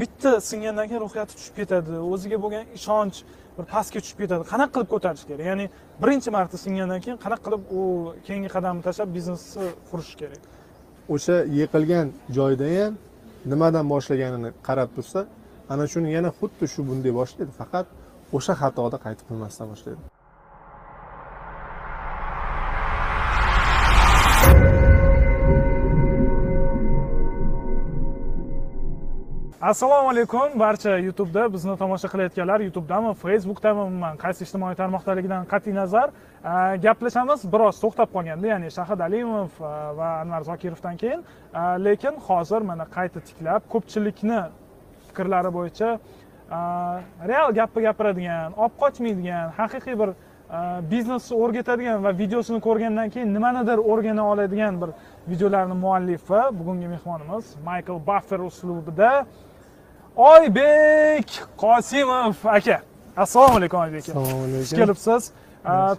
bitta singandan keyin ruhiyati tushib ketadi. O'ziga bo'lgan ishonch bir pastga tushib ketadi. Qanaqa qilib ko'tarish kerak? Ya'ni birinchi marta singandan keyin qanaqa qilib u keyingi qadamni tashlab biznesni qurish kerak? O'sha yiqilgan joyda ham nimadan boshlaganini qarab tursa ana shuni yana xuddi shu bunday boshlaydi. Faqat o'sha xatoda qaytib qilmasdan boshlaydi. Assalomu alaykum. Barcha youtube'da bizni tomosha qilayotganlar youtubedami facebookdami umuman qaysi ijtimoiy tarmoqdaligidan qat'iy nazar. Gaplashamiz biroz to'xtab qolganda ya'ni shahid alimov e, va anvar zokirovdan keyin. Lekin hozir mana qayta tiklab ko'pchilikni fikrlari bo'yicha e, real gapni gapiradigan olib qochmaydigan haqiqiy bir e, biznesni o'rgatadigan va videosini ko'rgandan keyin nimanidir o'rgana oladigan bir videolarni muallifi bugungi mehmonimiz maykl baffer uslubida oybek qosimov aka. Assalomu alaykum oybek aka. Assalomu alaykum. Kelibsiz.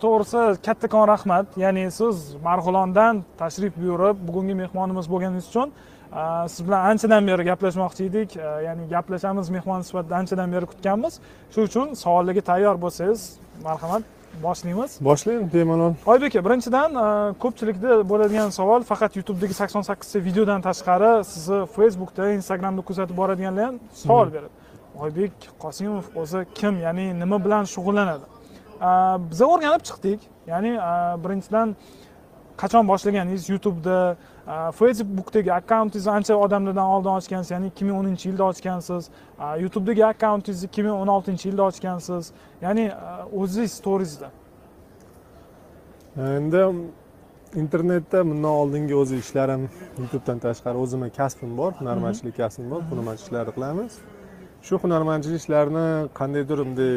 To'g'risi kattakon rahmat. Ya'ni siz marg'ilondan tashrif buyurib bugungi mehmonimiz bo'lganingiz uchun siz bilan anchadan beri gaplashmoqchi edik. Ya'ni gaplashamiz mehmon sifatida anchadan beri kutganmiz. Shuning uchun savollarga tayyor bo'lsangiz marhamat boshlaymiz. Boshlaymiz bemalol. Oybek aka birinchidan a, ko'pchilikda bo'ladigan savol faqat youtubedagi sakson sakkizta videodan tashqari sizni facebookda instagramda kuzatib boradiganlar ham savol beradi. Oybek qosimov o'zi kim? Ya'ni nima bilan shug'ullanadi? A, biza o'rganib chiqdik. Ya'ni a, birinchidan qachon boshlaganingiz youtubeda facebookdagi akkauntingizni ancha odamlardan oldin ochgansiz ya'ni ikki ming o'ninchi yilda ochgansiz youtubedagi akkauntingizni ikki ming o'n oltinchi yilda ochgansiz ya'ni a, o'ziz storiesda endi internetda bundan oldingi o'zi ishlarim youtubedan tashqari o'zimni kasbim bor hunarmandchilik kasbim bor hunarmandchilik ishlari qilamiz shu hunarmandchilik ishlarini qandaydir bunday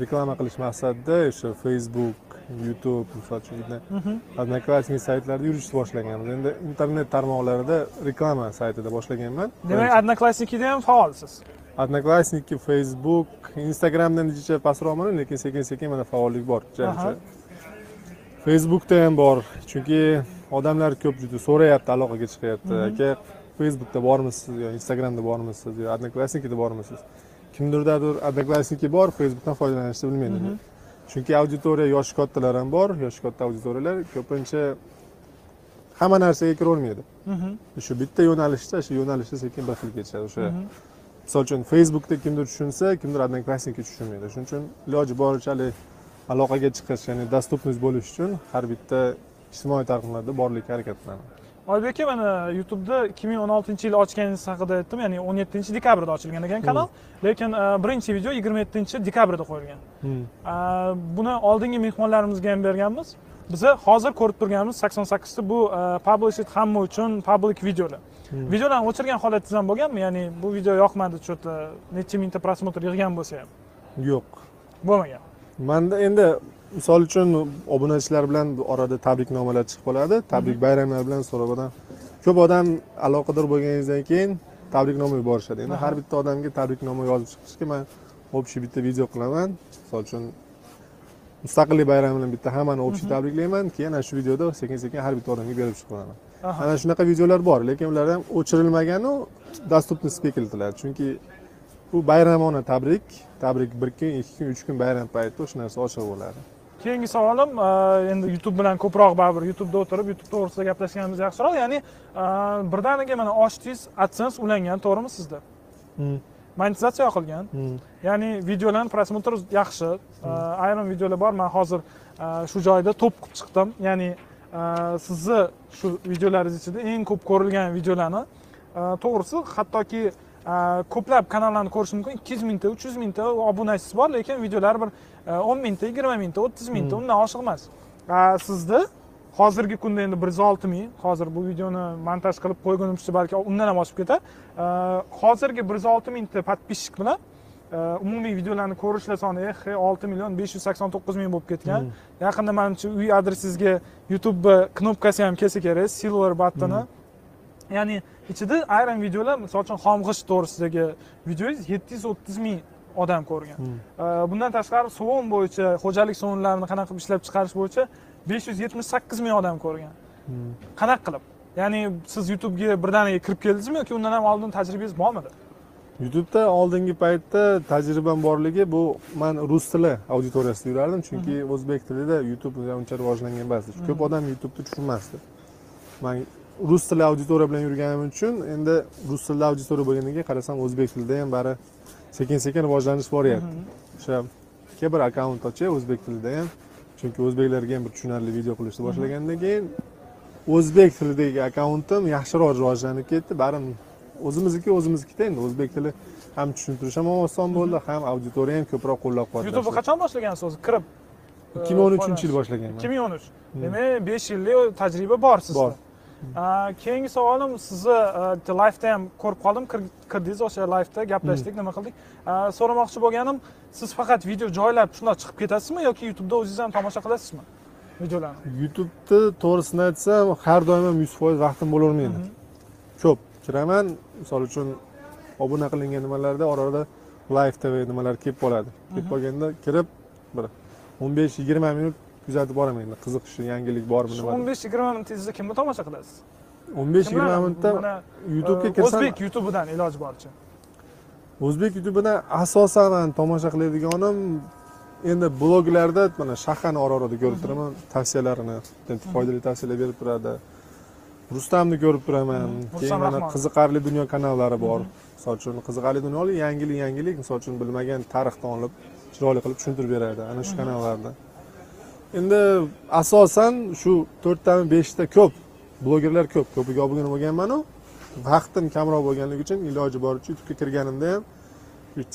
reklama qilish maqsadida o'sha facebook youtube misol uchun одноклассник saytlarida yurishni boshlaganmiz. Endi internet tarmoqlarida reklama saytida boshlaganman. Demak odnoklassnikida ham faolsiz. Одноклассники facebook instagramda necha pastroqman lekin sekin sekin mana faollik bor facebookda ham bor chunki odamlar ko'p juda so'rayapti aloqaga chiqyapti. Aka facebookda bormisiz yo instagramda bormisiz yo одноклассникida bormisiz? Kimdirdadir одноклассники bor facebookdan foydalanishni bilmaydi chunki auditoriya yoshi kattalar ham bor yoshi katta auditoriyalar ko'pincha hamma narsaga kirolmaydi. Mhm. shu bitta yo'nalishda shu yo'nalishda sekin bir xil kechadi o'sha misol uchun facebookda kimdir tushunsa kimdir одноклассники tushunmaydi. Shuning uchun iloji boricha haligi aloqaga chiqish ya'ni dostupность bo'lish uchun har bitta ijtimoiy tarmoqlarda borlikka harakat qilaman oybek aka mana youtubeda ikki ming o'n oltinchi yil ochganingiz haqida aytdim ya'ni o'n yettinchi dekabrda ochilgan ekan kanal. Lekin a, birinchi video yigirma yettinchi dekabrda qo'yilgan. A, buni oldingi mehmonlarimizga ham berganmiz. Biza hozir ko'rib turganimiz sakson sakkizta bu a, published hamma uchun public videolar. Videolarni o'chirgan holatingiz ham bo'lganmi? Ya'ni bu video yoqmadi что то necha mingta prosmotr yig'gan bo'lsa ham. Yo'q. Bo'lmagan. Manda endi misol uchun obunachilar bilan orada tabriknomalar chiqib qoladi. Tabrik bayramlar bilan so'rab odam ko'p odam aloqador bo'lganingizdan keyin tabriknoma yuborishadi. Endi har bitta odamga tabriknoma yozib chiqishga man общий bitta video qilaman. Misol uchun mustaqillik bayrami bilan bitta hammani общий tabriklayman keyin ana shu videoda sekin sekin har bitta odamga berib Aha. ana shunaqa videolar bor lekin ular ham o'chirilmaganu доступностьga kiritiladi chunki bu bayramona tabrik tabrik bir kun ikki kun uch kun bayram payti o'sha narsa ochiq bo'ladi keyingi savolim a, endi youtube bilan ko'proq baribir youtubeda o'tirib youtube to'g'risida gaplashganimiz yaxshiroq. Ya'ni a, birdaniga mana ochdingiz adsense ulangan to'g'rimi sizda? Monetizatsiya qilgan ya'ni videolarni prosmotr yaxshi. A, ayrim videolar bor. Man hozir shu joyda to'p qilib chiqdim. Ya'ni sizni shu videolaringiz ichida eng ko'p ko'rilgan videolarni to'g'risi hattoki ko'plab kanallarni ko'rish mumkin. ikki yuz mingta uch yuz mingta obunachisi bor lekin videolar bir a, o'n mingta yigirma mingta o'ttiz mingta undan oshiq emas. Sizni hozirgi kunda endi bir yuz olti ming hozir bu videoni montaj qilib qo'ygunimcha balki undan ham oshib ketar. Hozirgi bir yuz olti mingta подписчик bilan a, umumiy videolarni ko'rishlar soni eh olti million besh yuz sakson to'qqiz ming bo'lib ketgan. Yaqinda manimcha uy adresingizga youtube knopkasi ham kelsa kerak silver battoni ya'ni ichida ayrim videolar misol uchun xom g'isht to'g'risidagi videongiz yetti yuz o'ttiz ming odam ko'rgan. A, bundan tashqari sovun bo'yicha xo'jalik sovunlarini qanaqa qilib ishlab chiqarish bo'yicha besh yuz yetmish sakkiz ming odam ko'rgan. Qanaqa qilib? Ya'ni siz youtubega birdaniga kirib keldingizmi yoki undan ham oldin tajribangiz bormidi? Youtubeda oldingi paytda tajribam borligi bu man rus tili auditoriyasida yurardim. Chunki o'zbek tilida youtube uncha rivojlangan emas ko'p odam youtubeni tushunmasdi. Man rus tili auditoriya bilan yurganim uchun endi rus tilida auditoriya keyin qarasam o'zbek tilida ham bari sekin sekin rivojlanish boryapti o'sha ikki bir akkaunt ochib o'zbek tilida ham chunki o'zbeklarga ham bir tushunarli video qilishni boshlagandan keyin o'zbek tilidagi akkauntim yaxshiroq rivojlanib ketdi. Baribir o'zimizniki o'zimiznikida endi. O'zbek tili ham tushuntirish ham oson bo'ldi ham auditoriya ham ko'proq qo'llab youtubeni quvvatladi qachon boshlagansiz o'zi? Kirib ikki ming o'n uchinchi yil boshlaganman. Ikki ming o'n uch. Demak besh yillik tajriba bor sizda. Bor. Keyingi savolim sizni lifeda ham ko'rib qoldim. Kir- kirdingiz o'sha lifeda gaplashdik nima qildik? So'ramoqchi bo'lganim siz faqat video joylab shundoq chiqib ketasizmi yoki youtubeda o'zingiz ham tomosha qilasizmi videolarni? Youtubeni to'g'risini aytsam har doim ham yuz foiz vaqtim bo'lavermaydi ko'p kiraman. Misol uchun obuna qilingan nimalarda ora orada live tv nimalar kelib qoladi. Kelib qolganda kirib bir o'n besh yigirma minut kuzatib boraman qiziqishi yangilik bormi nima o'n besh yigirma minutingizda kimni tomosha qilasiz? o'n besh yigirma minutda Mana, youtubega e, kirsam o'zbek youtubidan iloji boricha. O'zbek youtubidan asosan tomosha qiladiganim endi bloglarda mana shahani ora orada ko'rib turaman tavsiyalarini foydali tavsiyalar berib turadi. Rustamni ko'rib turaman keyin mana qiziqarli dunyo kanallari bor. Misol uchun qiziqarli dunyo yangilik yangilik misol uchun bilmagan tarixdan olib chiroyli qilib tushuntirib beradi ana shu kanallarda endi asosan shu to'rttami beshta ko'p blogerlar ko'p ko'piga obuna bo'lganmanu. Vaqtim kamroq bo'lganligi uchun iloji boricha youtubega kirganimda ham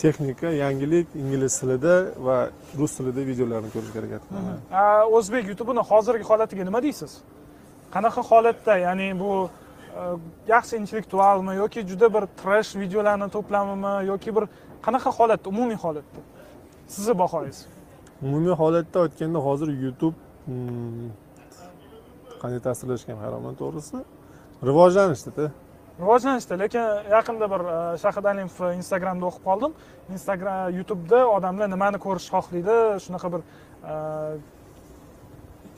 texnika yangilik ingliz tilida va rus tilida videolarni ko'rishga harakat qilaman o'zbek youtubini hozirgi holatiga nima deysiz? Qanaqa holatda? Ya'ni bu e, yaxshi intellektualmi yoki juda bir trash videolarni to'plamimi yoki bir qanaqa holatda umumiy holatda? Sizni bahoyingiz umumiy holatda aytganda hozir youtube hmm, qanday ta'sirlashgan hayronman to'g'risi. Rivojlanishdida. Rivojlanishdi lekin yaqinda bir e, shahid alimov instagramda o'qib qoldim. Instagram youtubeda odamlar nimani ko'rishni xohlaydi shunaqa bir e,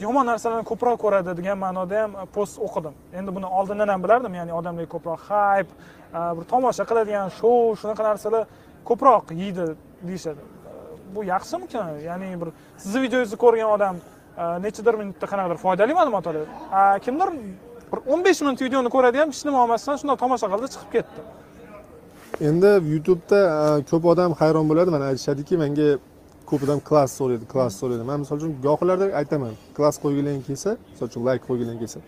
yomon narsalarni ko'proq ko'radi degan ma'noda ham post o'qidim. Endi buni oldindan ham bilardim ya'ni odamlar ko'proq hayp e, bir tomosha qiladigan shou shunaqa narsalar ko'proq yeydi deyishadi. Bu yaxshimikan ya'ni bir sizni videongizni ko'rgan odam e, nechadir minutda qanaqadir foydali ma'lumot oladi kimdir bir o'n besh minut videoni ko'radi ham hech nima olmasdan shundoq tomosha qildi chiqib ketdi. Endi youtubeda e, ko'p odam hayron bo'ladi. Mana aytishadiki menga ko'p odam klass so'raydi klass so'raydi. Man misol uchun gohilarda aytaman. Klass qo'ygilaring kelsa misol uchun layk qo'ygilaring kelsa.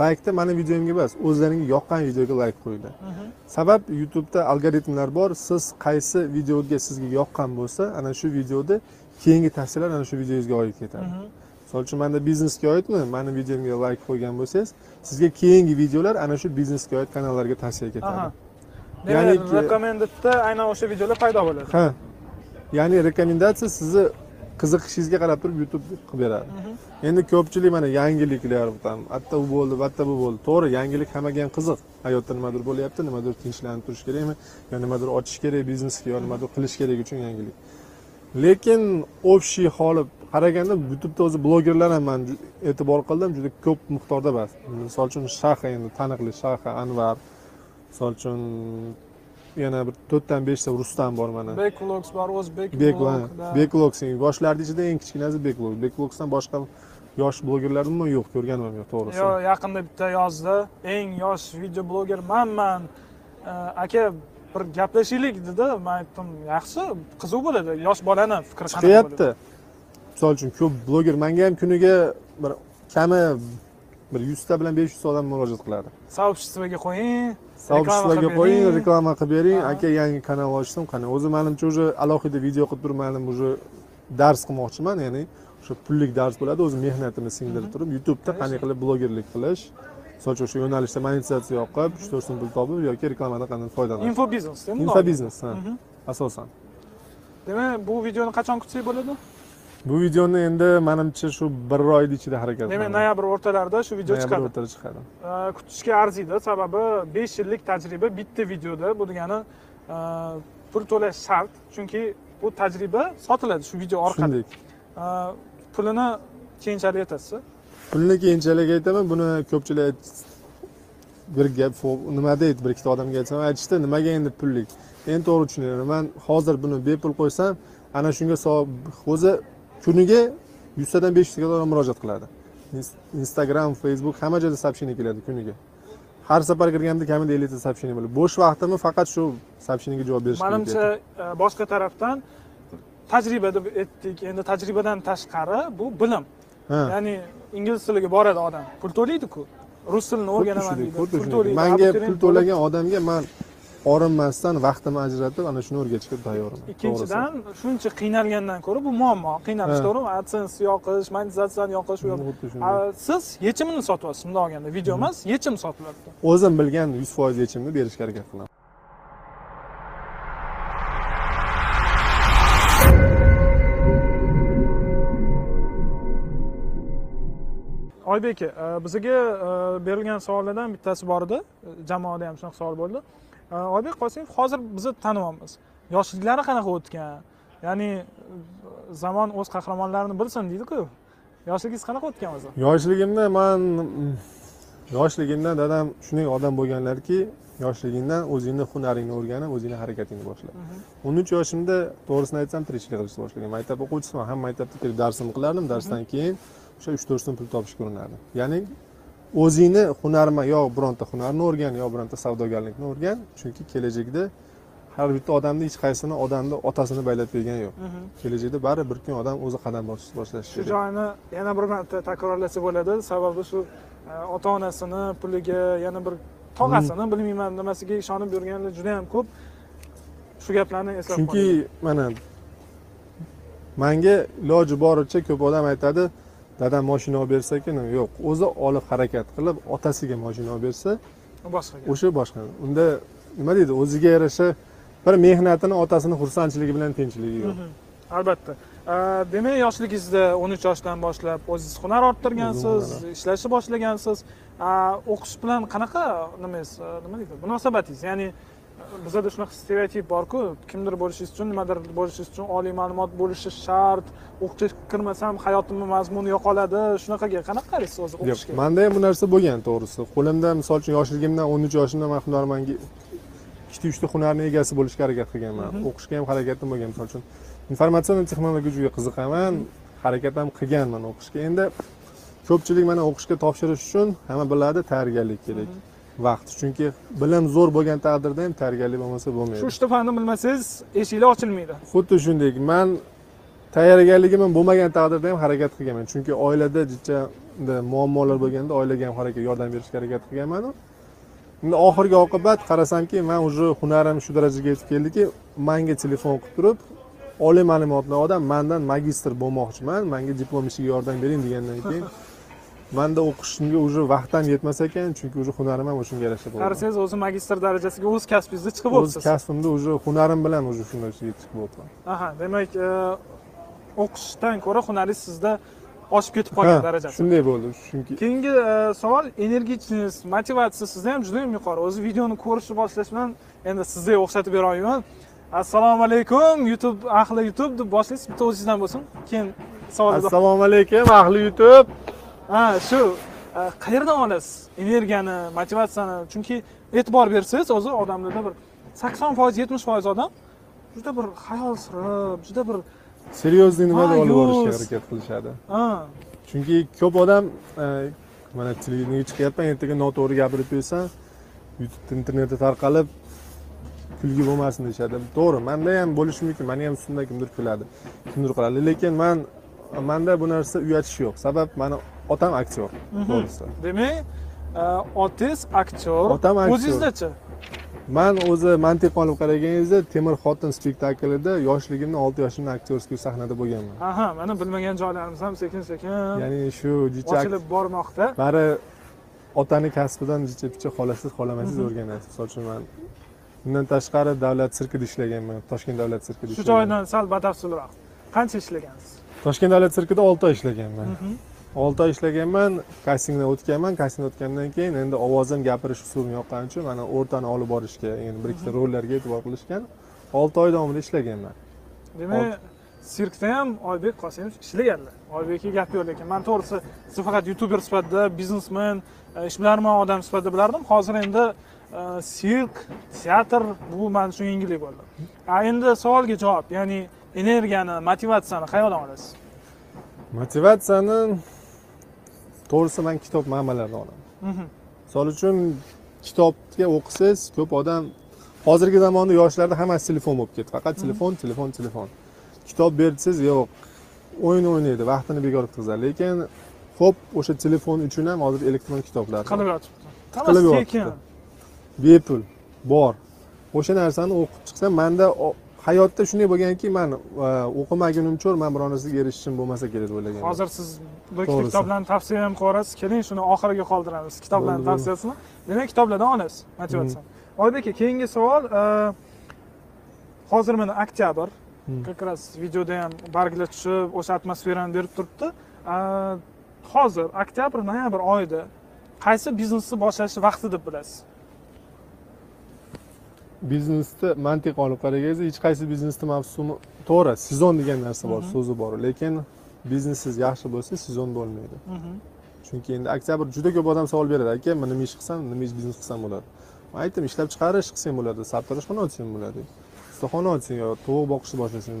Laykda mani videomga emas o'zlaringga yoqqan videoga layk qo'yinglar. Sabab youtubeda algoritmlar bor. Siz qaysi videoga sizga yoqqan bo'lsa ana shu videoda keyingi tavsiyalar ana shu videongizga oid ketadi. Misol uchun manda biznesga oidmi? Mani videomga layk qo'ygan bo'lsangiz sizga keyingi videolar ana shu biznesga oid kanallarga tavsiya ketadi. Demak Ya'niki- recommendedda aynan o'sha videolar paydo bo'ladi. Ha. Ya'ni rekomendatsiya sizni qiziqishingizga qarab turib youtube qilib beradi. Endi ko'pchilik mana yangiliklar tam atta u bo'ldi atta bu bo'ldi. To'g'ri yangilik hammaga ham qiziq. Hayotda nimadir bo'lyapti nimadir tinchlanib turish kerakmi yo nimadir ochish kerak biznesga yo nimadir qilish kerak uchun yangilik. Lekin общий holi qaraganda youtubeda o'zi blogerlar ham man e'tibor qildim juda ko'p miqdorda emas misol uchun shaha endi taniqli shaha anvar misol uchun yana bir to'rtdan beshta rustam bor mana bekvlogs bor o'zbek. Bekvlogsing yoshlarni ichida eng kichkinasi Bekvlog. Bekvlogsdan boshqa yosh blogerlar umuman yo'q, ko'rganim yo'q, to'g'risi. yo yaqinda bitta yozdi eng yosh video bloger manman aka bir gaplashaylik dedi man aytdim yaxshi qiziq bo'ladi yosh bolani fikri Chiqyapti. Misol uchun ko'p bloger menga ham kuniga bir kami bir 100 ta bilan 500 ta odam murojaat qiladi. soobществоga qo'ying qilib qo'ying, reklama qilib bering, aka yangi kanal ochdim, qani o'zi menimcha уже alohida video qilib turib men уже dars qilmoqchiman, ya'ni o'sha pullik dars bo'ladi, o'zi mehnatimni singdirib turib, YouTube'da qanday qilib blogerlik qilish, misol uchun shu yo'nalishda monetizatsiya yoqib, 3-4 so'm pul topib yoki reklamadan qanday foydalanish. infobiznes Infobiznes, ha, asosan. demak bu videoni qachon kutsak bo'ladi Bu videoni endi menimcha shu bir oyning ichida harakat demak noyabr o'rtalarida shu video Noyabr chiqadi. o'rtada chiqadi. Kutishga arziydi. Sababi besh yillik tajriba bitta videoda. Bu degani pul to'lash shart. Chunki bu tajriba sotiladi shu video orqali. Shunday. E, pulini keyinchalik aytasiz. Pulni keyinchalik aytaman, buni ko'pchilik bir gap nima deydi? Bir ikkita odamga aytsam aytishdi nimaga endi pullik? Endi to'g'ri tushunaman man hozir buni bepul qo'ysam ana shunga o'zi kuniga yuztadan besh yuztaga odam murojaat qiladi. Ins- instagram facebook hamma joyda сообщение keladi kuniga. Har safar kirganda kamida ellikta сообщение bo'ladi. Bo'sh vaqtimni faqat shu сообщениеga javob berishga manimcha e, boshqa tarafdan tajriba deb aytdik endi tajribadan tashqari bu bilim. Ya'ni ingliz tiliga boradi odam. Pul to'laydiku. Rus tilini o'rganaman deydi pul to'laydi. manga pul to'lagan odamga man orinmasdan vaqtimni ajratib ana shuni o'rgatishga tayyorman. Ikkinchidan shuncha qiynalgandan ko'ra bu muammo. Qiynalish to'g'rimi? Adsense yoqish monetizatsiyani yoqish u siz yechimini sotyapsiz bundoq olganda video emas yechim sotilyapti o'zim bilgan yuz foiz yechimni berishga harakat qilaman. Oybek aka e, bizga e, berilgan savollardan bittasi bor edi. E, jamoada ham shunaqa savol bo'ldi oybek qosimov hozir bizni tanimayapmiz yoshliklari qanaqa o'tgan? Ya'ni zamon o'z qahramonlarini bilsin deydiku. Yoshligingiz qanaqa o'tgan o'zi? Yoshligimda man yoshligimda dadam shunday odam bo'lganlarki yoshligingdan o'zingni hunaringni o'rganib o'zingni harakatingni boshla o'n uch yoshimda to'g'risini aytsam tirikchilik qilishni boshlagan. Maktab o'quvchisiman ham maktabda kelib darsimni qilardim. Darsdan keyin o'sha uch to'rt so'm pul topishga urinardim. Ya'ni o'zingni hunarma yo bironta hunarni o'rgan yo bironta savdogarlikni o'rgan. Chunki kelajakda har bitta odamni hech qaysini odamni otasini baylab bergani yo'q. Kelajakda baribir bir kun odam o'zi qadam bos- boshlashi shu kerak. joyini yana bir marta takrorlasa bo'ladi. Sababi shu e, ota onasini puliga yana bir tog'asini bilmayman nimasiga ishonib yurganlar juda yam ko'p. Shu gaplarni eslab chunki mana manga iloji boricha ko'p odam aytadi dadam moshina olib bersa ekan yo'q o'zi olib harakat qilib otasiga moshina olib bersa boshqa gap. o'sha boshqa unda nima deydi o'ziga yarasha bir mehnatini otasini xursandchiligi bilan tinchligi yo'q. Albatta. Demak yoshligingizda o'n uch yoshdan boshlab o'zingiz hunar orttirgansiz ishlashni boshlagansiz. O'qish bilan qanaqa nimangiz nima deydi munosabatingiz? Ya'ni bizada shunaqa stereotip borku kimdir bo'lishingiz uchun nimadir bo'lishingiz uchun oliy ma'lumot bo'lishi shart o'qishga kirmasam hayotimni mazmuni yo'qoladi. Shunaqaga qanaqa qaraysiz o'zi o'qishga? manda ham bu narsa bo'lgan to'g'risi. Qo'limda misol uchun yoshligimdan o'n uch yoshimda man hunarmanga ikkita uchta hunarni egasi bo'lishga harakat qilganman Mhm. o'qishga ham harakatim bo'lgan misol uchun informatsion texnologiyaga qiziqaman harakat ham qilganman o'qishga. Endi ko'pchilik mana o'qishga topshirish uchun hamma biladi tayyorgarlik kerak vaqt. Chunki bilim zo'r bo'lgan taqdirda ham tayyorgarlik bo'lmasa shu bo'lmaydi. Uchta fanni bilmasangiz eshiklar ochilmaydi. Xuddi shunday man tayyorgarligim bo'lmagan taqdirda ham harakat qilganman. Chunki oilada jicha muammolar bo'lganda oilaga ham harakat yordam berishga harakat qilganmanu. Endi oxirgi oqibat qarasamki man уже hunarim shu darajaga yetib keldiki manga telefon qilib turib oliy ma'lumotli odam mandan magistr bo'lmoqchiman manga diplom ishiga yordam bering degandan keyin manda o'qishimga уже vaqtim yetmas ekan chunki уже hunarim ham o'shanga yarasha bo'ldi. Qarasangiz o'zi magistr darajasiga o'z kasbingizda chiqib o'z kasbimda уже hunarim bilan уже shunday chiqib bo'libman aha demak e, o'qishdan ko'ra hunaringiz sizda oshib ketib qolgan darajasi. shunday bo'ldi chunki keyingi e, savol energichность motivatsiya sizda ham juda yam yuqori. O'zi videoni ko'rishni boshlash bilan endi sizga o'xshatib bera olmayman assalomu alaykum youtube ahli youtube deb boshlaysiz bitta o'zingizdan bo'lsin. Keyin savol assalomu alaykum ahli youtube ha shu e, qayerdan olasiz energiyani motivatsiyani? Chunki e'tibor bersangiz o'zi odamlarda bir sakson foiz yetmish foiz odam juda bir xayol surib juda bir серьезный nimada olib borishga harakat qilishadi? Ha. Chunki ko'p odam e, mana televideniyega chiqyapman ertaga noto'g'ri gapirib bersam youtube internetda tarqalib kulgi bo'lmasin deyishadi. To'g'ri manda ham bo'lishi mumkin mani ham ustimda kimdir kuladi. Kimdir qiladi. Lekin man manda bu narsa uyatish yo'q. Sabab mani otam aktyor to'g'risi demak otangiz aktyor Otam aktyor. o'zingizdachi man o'zi mantiq olib qaraganda temir xotin spektaklida yoshligimda olti yoshimda aktyorskiy sahnada bo'lganman. Aha mana bilmagan joylarimiz ham sekin sekin ya'ni shu jicha ochilib bormoqda. Bari otani kasbidan jicha picha xolasiz xolamassiz o'rganasiz. Misol uchun man bundan tashqari davlat sirkida ishlaganman toshkent davlat sirkida shu joydan sal batafsilroq. Qancha ishlagansiz? Toshkent davlat sirkida olti oy ishlaganman olti oy ishlaganman kastingdan o'tganman kastingdan o'tgandan keyin endi ovozim gapirish uslubim yoqqani uchun mana o'rtani olib borishga endi bir ikkita rollarga e'tibor qilishgan olti oy davomida ishlaganman. Demak sirkda ham oybek qosimov ishlaganlar. Oybekka gap yo'q lekin man to'g'risi sizni faqat youtuber sifatida biznesmen e, ishbilarmon odam sifatida bilardim. Hozir endi e, sirk teatr bu man uchun yengillik bo'ldi. A endi savolga javob ya'ni energiyani motivatsiyani qayerdan olasiz? Motivatsiyani to'g'risi man kitob manbalardan olaman. Mhm. misol uchun kitobga o'qisangiz ko'p odam hozirgi zamonda yoshlarda hammasi telefon bo'lib ketdi. Faqat telefon telefon telefon. Kitob bersangiz yo'q o'yin o'ynaydi vaqtini bekor o'tkazadi lekin ho'p o'sha telefon uchun ham hozir elektron kitoblar qilib yotibdi. Qilib yotibdi. bepul bor. O'sha narsani o'qib chiqsam manda hayotda shunday bo'lganki man e, o'qimagunimcha man biror narsaga erishishim bo'lmasa kerak deb o'ylaganman. Hozir siz bu kitoblarni tavsiya ham qilib keling shuni oxiriga qoldiramiz. Kitoblarni tavsiyasini. Demak kitoblardan olasiz motivatsiyani oybek aka keyingi savol e, hozir mana oktyabr как раз videoda ham barglar tushib o'sha atmosferani berib turibdi. E, hozir oktyabr noyabr oyida qaysi biznesni boshlashni vaqti deb bilasiz biznesni mantiq olib qaraganingizda hech qaysi biznesni mavsumi to'g'ri sezon degan narsa bor so'zi bor. Lekin biznesingiz yaxshi bo'lsa sezon bo'lmaydi. Chunki endi oktyabr juda ko'p odam savol beradi. Aka man nima ish qilsam nima ish biznes qilsam bo'ladi? Man aytdim ishlab chiqarish qilsang bo'ladi sartaroshxona ochsang bo'ladi ustaxona ochsang yo tovuq boqishni boshlasang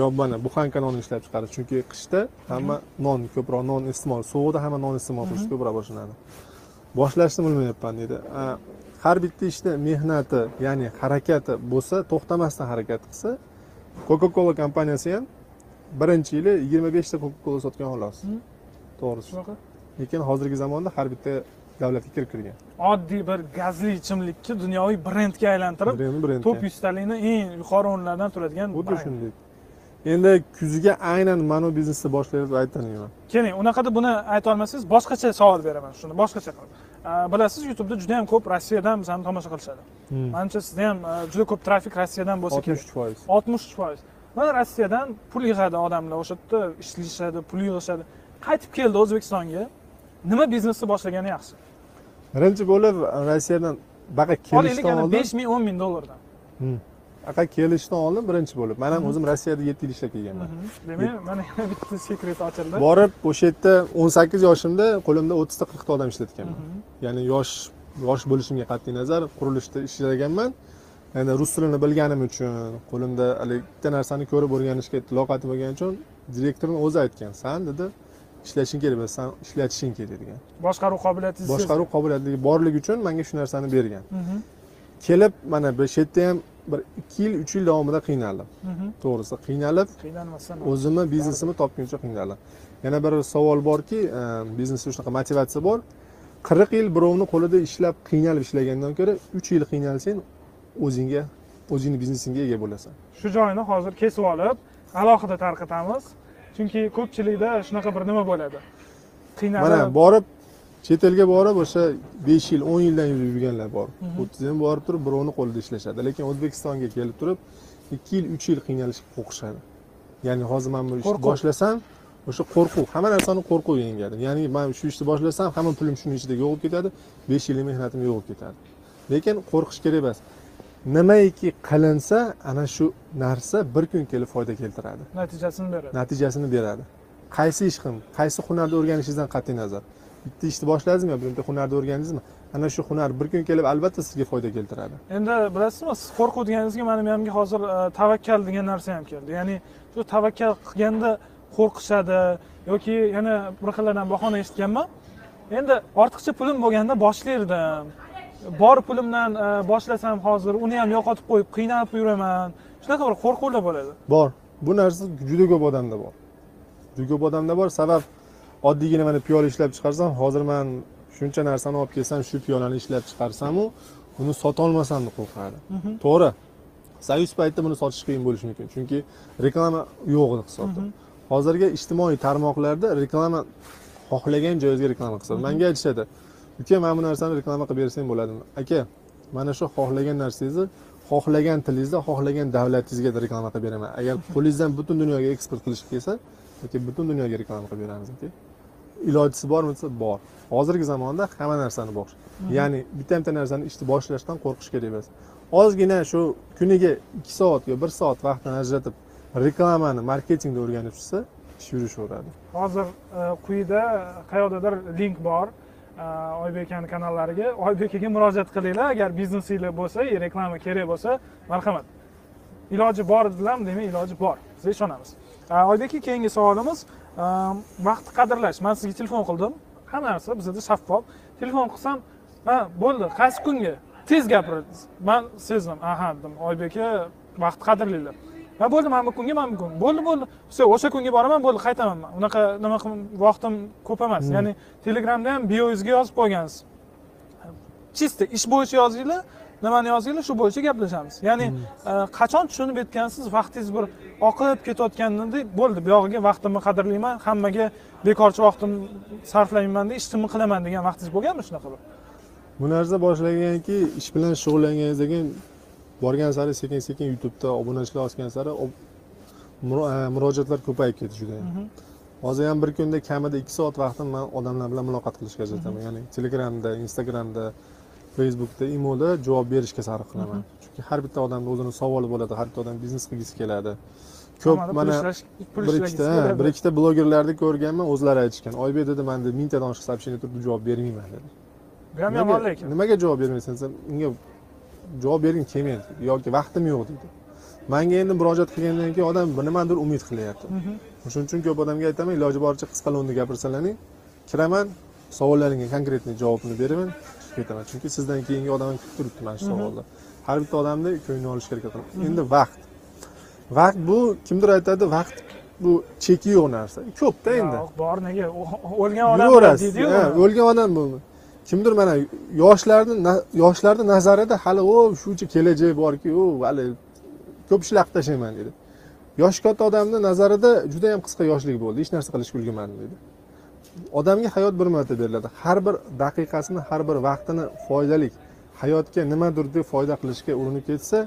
yo mana buxanka non ishlab chiqarish. Chunki qishda hamma non ko'proq non iste'mol sovuqda hamma non iste'mol qilish ko'proq boshlanadi. Boshlashni bilmayapman deydi har bitta ishda mehnati ya'ni harakati bo'lsa to'xtamasdan harakat qilsa coca cola kompaniyasi ham birinchi yili yigirma beshta coca cola sotgan xolos. Mhm. to'g'risi. Shunaqa. Lekin hozirgi zamonda har bitta davlatga kirib kirgan. Oddiy bir gazli ichimlikni dunyoviy brendga aylantirib top yuztalikni eng yuqori o'rinlardan turadigan xuddi shunday. Endi kuziga aynan mana bu biznesni boshlaydi deb aytolmayman keling unaqada buni ayta olmasangiz boshqacha savol beraman shuni boshqacha qilib bilasiz youtubeda juda yam ko'p rossiyadan bizani tomosha qilishadi. Manimcha sizda ham e, juda ko'p trafik rossiyadan bo'lsa oltmish kerak uch foiz. Oltmish uch foiz. Mana rossiyadan pul yig'adi odamlar o'sha yerda ishlashadi pul yig'ishadi. Qaytib keldi o'zbekistonga. Nima biznesni boshlagani yaxshi. Birinchi bo'lib rossiyadan baqa olaylik kelishdan oldin besh ming o'n ming dollardan baqa kelishdan oldin birinchi bo'lib. Man ham o'zim rossiyada yetti yil ishlab kelganman Mhm. demak mana yana bitta sekret ochildi. Borib o'sha yerda o'n sakkiz yoshimda qo'limda o'ttizta qirqta odam ishlatganman. Mhm. ya'ni yosh yosh bo'lishimga qat'iy nazar qurilishda ishlaganman. Endi rus tilini bilganim uchun qo'limda haligi bitta narsani ko'rib o'rganishga loqatim bo'lgani uchun direktorni o'zi aytgan san dedi ishlashing kerak san ishlatishing kerak degan. Boshqaruv qobiliyatingiz boshqaruv qobiliyatligi borligi uchun menga shu narsani bergan. Mhm. kelib mana bu shu yerda ham bir ikki yil uch yil davomida qiynaldim. To'g'risi qiynalib qiynalmasdan o'zimni biznesimni topguncha qiynaldim. Yana bir savol borki e, biznesda shunaqa motivatsiya bor. Qirq yil birovni qo'lida ishlab qiynalib ishlagandan ko'ra uch yil qiynalsang o'zingga o'zingni biznesingga ega bo'lasan. Shu joyini hozir kesib olib alohida tarqatamiz. Chunki ko'pchilikda shunaqa bir nima bo'ladi. Mana qiynalib borib chet elga borib o'sha besh yil o'n yildan yurganlar bor. o'ttiz yil borib turib birovni qo'lida ishlashadi. Lekin o'zbekistonga kelib turib ikki yil uch yil qiynalishga qo'rqishadi. Ya'ni hozir man bu ishni boshlasam o'sha qo'rquv hamma narsani qo'rquv yengadi ya'ni man shu ishni boshlasam hamma pulim shuni ichida yo'q bo'lib ketadi besh yillik mehnatim yo'q bo'lib ketadi. Lekin qo'rqish kerak emas. Nimaiki qilinsa ana shu narsa bir kun kelib foyda keltiradi. Natijasini beradi. Natijasini beradi. Qaysi ish qilin qaysi hunarni o'rganishingizdan qat'iy nazar bitta ishni boshladingizmi bitta hunarni o'rgandingizmi? Ana shu hunar bir kun kelib albatta sizga foyda keltiradi. Endi bilasizmi siz qo'rquv deganingizga mani miyamga hozir e, tavakkal degan narsa ham keldi. Ya'ni shu tavakkal qilganda qo'rqishadi yoki yana bir xillardan bahona eshitganman. Endi ortiqcha pulim bo'lganda boshlardim bor pulimdan e, boshlasam hozir uni ham yo'qotib qo'yib qiynalib yuraman. Shunaqa bir qo'rquvlar bo'ladi. Bor. Bu narsa juda ko'p odamda bor. Juda ko'p odamda bor. Sabab oddiygina mana piyola ishlab chiqarsam hozir man shuncha narsani olib kelsam shu piyolani ishlab chiqarsamu uni sotolmasam deb qo'rqadi Mhm. to'g'ri soyuz paytda buni sotish qiyin bo'lishi mumkin chunki reklama yo'q iqtisodda Mhm. hozirgi ijtimoiy tarmoqlarda reklama xohlagan joyingizga reklama qilsa Mhm. manga aytishadi uka mana bu narsani reklama qilib bersang bo'ladimi aka mana shu xohlagan narsangizni xohlagan tilingizda xohlagan davlatingizga reklama qilib beraman agar qo'lingizdan butun dunyoga eksport qilish kelsa aka butun dunyoga reklama qilib beramiz aka ilojisi bormi desa bor. Hozirgi zamonda hamma narsani bor. Ya'ni bitta bitta narsani ishni boshlashdan qo'rqish kerak emas. Ozgina shu kuniga ikki soat yo bir soat vaqtini ajratib reklamani marketingni o'rganib chiqsa ish yurishaveradi. Hozir e, quyida qayerdadir link bor e, oybek akani kanallariga. Oybek akaga murojaat qilinglar agar biznesinglar bo'lsa reklama kerak bo'lsa marhamat. Iloji bor dedilarmi demak iloji bor. Biz ishonamiz oybek aka keyingi savolimiz e, vaqtni qadrlash. Man sizga telefon qildim. Hamma narsa bizada shaffof. Telefon qilsam ha bo'ldi. Qaysi kunga tez gapirdingiz. Man sezdim. Aha dedim. Oybek aka vaqt qadrlaylar ha bo'ldi. Mana bu kunga mana bu kun. Bo'ldi bo'ldi. Все o'sha kunga boraman bo'ldi. Qaytaman man. Unaqa nima vaqtim ko'p emas. Hmm. ya'ni telegramda ham biongizga yozib qo'ygansiz. Чисто ish bo'yicha yozinglar nimani yozinglar shu bo'yicha gaplashamiz. Ya'ni e, qachon tushunib yetgansiz vaqtingiz bir oqib ketayotganida bo'ldi. Buyog'iga vaqtimni qadrlayman hammaga bekorchi vaqtimni sarflayman deb ishimni qilaman degan vaqtingiz bo'lganmi shunaqa bir? Bu narsa boshlaganki ish bilan shug'ullanganingizdan keyin borgan sari sekin sekin youtubeda obunachilar osgan sari e, murojaatlar ko'payib ketdi judayam hozir ham bir kunda kamida ikki soat vaqtim man odamlar bilan muloqot qilishga ajrataman. Ya'ni telegramda instagramda facebookda imoda javob berishga sarf qilaman. Chunki har bitta odamni o'zini savoli bo'ladi har bitta odam biznes qilgisi keladi. Ko'p mana bir ikkita bir ikkita blogerlarni ko'rganman o'zlari aytishgan oybek dedi man dedi mingtadan oshiq сообщение turibdi javob bermayman dedi. Bu ham yomon lekin nimaga javob bermaysan desam unga javob bergim kelmayapti yoki vaqtim yo'q deydi manga endi murojaat qilgandan keyin odam nimadir umid qilyapti. Shuning uchun ko'p odamga aytaman iloji boricha qisqa lo'nda gapirsalaring kiraman savollaringga konkretniy javobni beraman chiqib ketaman chunki sizdan keyingi odam ham kutib turibdi mana shu savolni har bitta odamni ko'nglini olishga harakat qilaman endi vaqt. Vaqt bu kimdir aytadi vaqt bu cheki yo'q narsa. Ko'pda endi. Bor nega? O'lgan odam yuraverasiz. deydiyu. O'lgan odam bo'lma kimdir mana yoshlarni yoshlarni nazarida hali o shuncha kelajak borki u hali ko'p ishlar qilib tashlayman deydi yoshi katta odamni nazarida juda yam qisqa yoshlik bo'ldi. Hech narsa qilishga ulgurmadim deydi odamga hayot bir marta beriladi. Har bir daqiqasini har bir vaqtini foydali hayotga nimadir deb foyda qilishga urinib ketsa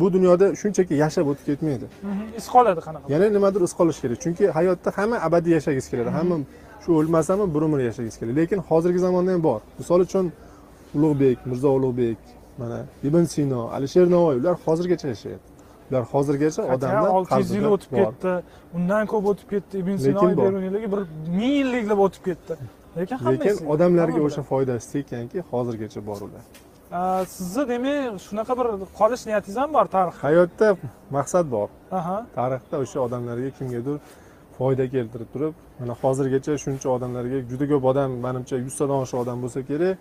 bu dunyoda shunchaki yashab o'tib ketmaydi. Mhm, iz qoladi qanaqa? Yana nimadir iz qolish kerak. Chunki hayotda hamma abadiy yashagisi keladi. Hamma shu o'lmasami bir umr yashagisi keladi. Lekin hozirgi zamonda ham bor. Misol uchun ulug'bek mirzo ulug'bek mana ibn sino alisher navoiy ular hozirgacha yashayapti ular hozirgacha odamlar olti yuz yil o'tib ketdi. Undan ko'p o'tib ketdi ibn sino beruniylarga bir ming yilliklab o'tib ketdi. Lekin lekin odamlarga o'sha foydasi tekkanki hozirgacha bor ular. Sizni demak shunaqa bir qolish niyatingiz ham bor tarix. Hayotda maqsad bor. Tarixda o'sha odamlarga kimgadir foyda keltirib turib mana hozirgacha shuncha odamlarga juda ko'p odam manimcha yuztadan oshiq odam bo'lsa kerak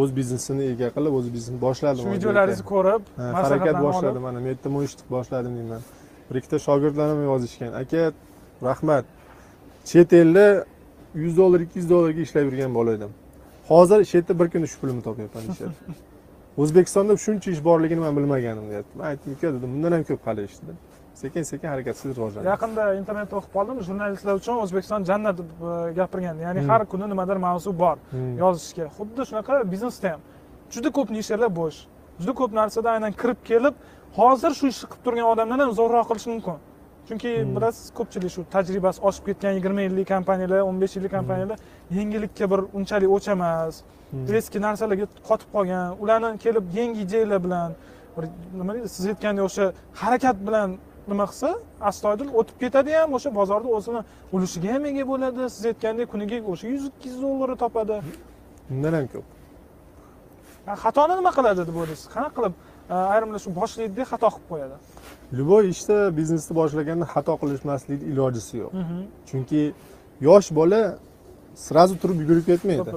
o'z biznesini ega qilib o'z biznesini boshladi shu videolaringizni ko'rib Ha, harakat maslahatlarni boshladi olib mana men yerda mo'yshtib boshladim deyman. Bir ikkita shogirdlarim yozishgan. Aka rahmat. Chet elda yuz dollar ikki yuz dollarga ishlab yurgan bola edim hozir shu yerda bir kunda shu pulimni topyapman deyishyapti o'zbekistonda shuncha ish borligini man bilmaganim deyapti. Man aytdim uka dedim bundan ham ko'p hali ish dedim sekin sekin harakatsiz rivojlanadi yaqinda internetda o'qib qoldim. Jurnalistlar uchun o'zbekiston jannat deb gapirgan. Ya'ni Hmm. har kuni nimadir mavzu bor Hmm. yozishga. Xuddi shunaqa biznesda ham. Juda ko'p nishalar bo'sh. Juda ko'p narsada aynan kirib kelib hozir shu ishni qilib turgan odamlardan zo'rroq qilishi mumkin. Chunki Hmm. bilasiz ko'pchilik shu tajribasi oshib ketgan yigirma yillik kompaniyalar o'n besh yillik kompaniyalar yengillikka bir unchalik o'ch emas eski narsalarga qotib qolgan. Ularni kelib yangi ideyalar bilan bir nima deydi siz aytgandek o'sha harakat bilan nima qilsa astoydil o'tib ketadi ham o'sha bozorda o'zini ulushiga ham ega bo'ladi. Siz aytgandek kuniga o'sha yuz ikki yuz dollarni topadi. Undan ham ko'p. Xatoni nima qiladi deb o'ylaysiz? Qanaqa qilib e, ayrimlar shu boshlaydida xato qilib qo'yadi? Любой ishda biznesni boshlaganda xato qilishmaslikni ilojisi yo'q. Chunki yosh bola сразу turib yugurib ketmaydi.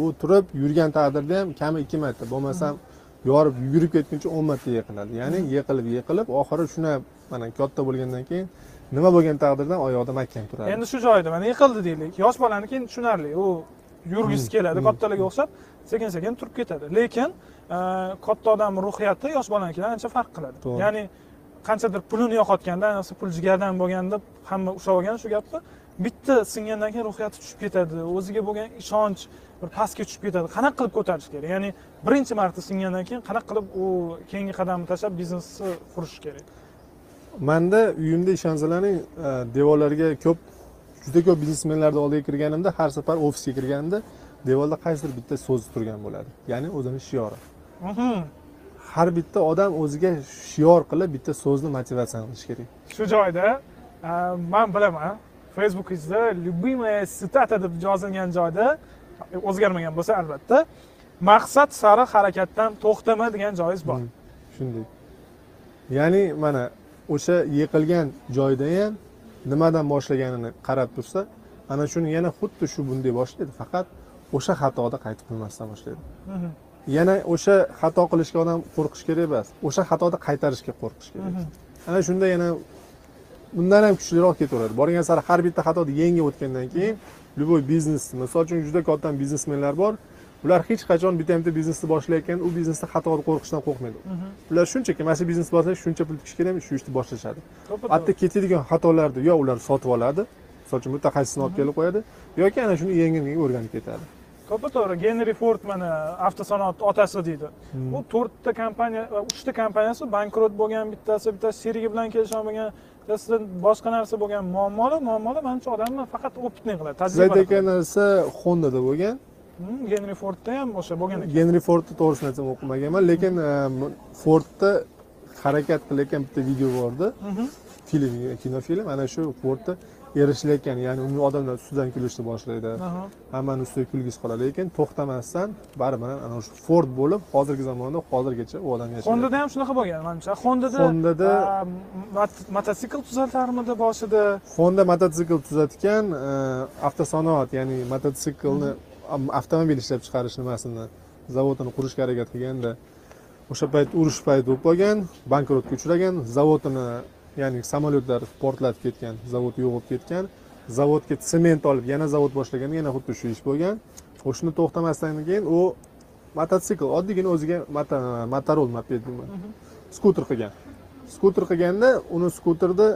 U turib yurgan taqdirda ham kami ikki marta. Bo'lmasam yorib yugurib ketguncha o'n marta yiqiladi. Ya'ni yiqilib yiqilib oxiri shuna mana katta bo'lgandan keyin nima bo'lgan taqdirda oyoqda mahkam turadi. Endi shu joyda mana yiqildi deylik. Yosh bolaniki endi tushunarli. U yurgisi Hmm, keladi hmm. kattalarga o'xshab sekin sekin turib ketadi. Lekin e, katta odam ruhiyati yosh bolanikidan ancha farq qiladi. Ya'ni qanchadir pulini yo'qotganda ayniqsa pul jigardan bo'lganda hamma ushlab olgan shu gapni bitta singandan keyin ruhiyati tushib ketadi. O'ziga bo'lgan ishonch bir pastga tushib ketadi. Qanaqa qilib ko'tarish kerak? Ya'ni birinchi marta singandan keyin qanaqa qilib u keyingi qadamni tashlab biznesni qurish kerak? Manda uyimda ishonsalaring e, devorlarga ko'p juda ko'p biznesmenlarni oldiga kirganimda har safar ofisga kirganimda devorda qaysidir bitta so'z turgan bo'ladi. Ya'ni o'zini shiori. Mhm. har bitta odam o'ziga shior qilib bitta so'zni motivatsiya qilish kerak. Shu joyda e, man bilaman facebookingizda любимая цитата deb yozilgan joyda o'zgarmagan bo'lsa albatta maqsad sari harakatdan to'xtama degan joyingiz bor. Hmm, shunday. Ya'ni mana o'sha yiqilgan joyda ham nimadan boshlaganini qarab tursa ana shuni yana xuddi shu bunday boshlaydi faqat o'sha xatoda qaytib qilmasdan boshlaydi. Yana o'sha xato qilishga odam qo'rqish kerak emas o'sha xatoni qaytarishga qo'rqish kerak. ana shunda yana bundan ham kuchliroq ketaveradi. Borgan sari har bitta xatoni yengib o'tgandan keyin любой biznes misol uchun juda katta biznesmenlar bor. Ular hech qachon bitta bitta biznesni boshlayotganda u biznesda xatoni qo'rqishdan qo'rqmaydi. Ular shunchaki mana shu biznes boshlash shuncha pul tikish kerakmi shu ishni boshlashadi. Hatto ketadigan xatolarni yo ular sotib oladi misol uchun mutaxassisni olib kelib qo'yadi yoki ana shuni yengil yengil o'rganib ketadi. To'ppa to'g'ri genri ford mana avtosanoat otasi deydi. Hmm. u to'rtta kompaniya uchta kompaniyasi bankrot bo'lgan bittasi bittasi sherigi bilan kelisholmagan bittasida boshqa narsa bo'lgan muammolar muammolar manimcha odamni faqat opitniy qiladi siz tajriba aytayotgan narsa hondada bo'lgan. Hmm, genri fordda ham o'sha bo'lgan ekan. Genri fordni to'g'risini aytsam o'qimaganman lekin e, fordda harakat qilayotgan bitta video bor edi Mhm. film kinofilm ana shu fordni erishilayotgan ya'ni uni odamlar ustidan kulishni boshlaydi. Hammani ustiga kulgisi qoladi. Lekin to'xtamasdan baribir ana shu ford bo'lib hozirgi zamonda hozirgacha u odam yashaydi hondada ham shunaqa bo'lgan manimcha. Hondada Hondada- mot- mototsikl tuzatarmidi boshida? Honda mototsikl tuzatgan e, avtosanoat ya'ni mototsiklni avtomobil ishlab chiqarish nimasini zavodini qurishga harakat qilganda o'sha payt urush payti bo'lib qolgan bankrotga uchragan zavodini ya'ni samolyotlar portlatib ketgan zavod yo'q bo'lib ketgan. Zavodga sement olib yana zavod boshlaganda yana xuddi shu ish bo'lgan. O'shani to'xtamasdan keyin u mototsikl oddiygina o'ziga moto- motorol moped skuter qilgan. Skuter qilganda uni skuterni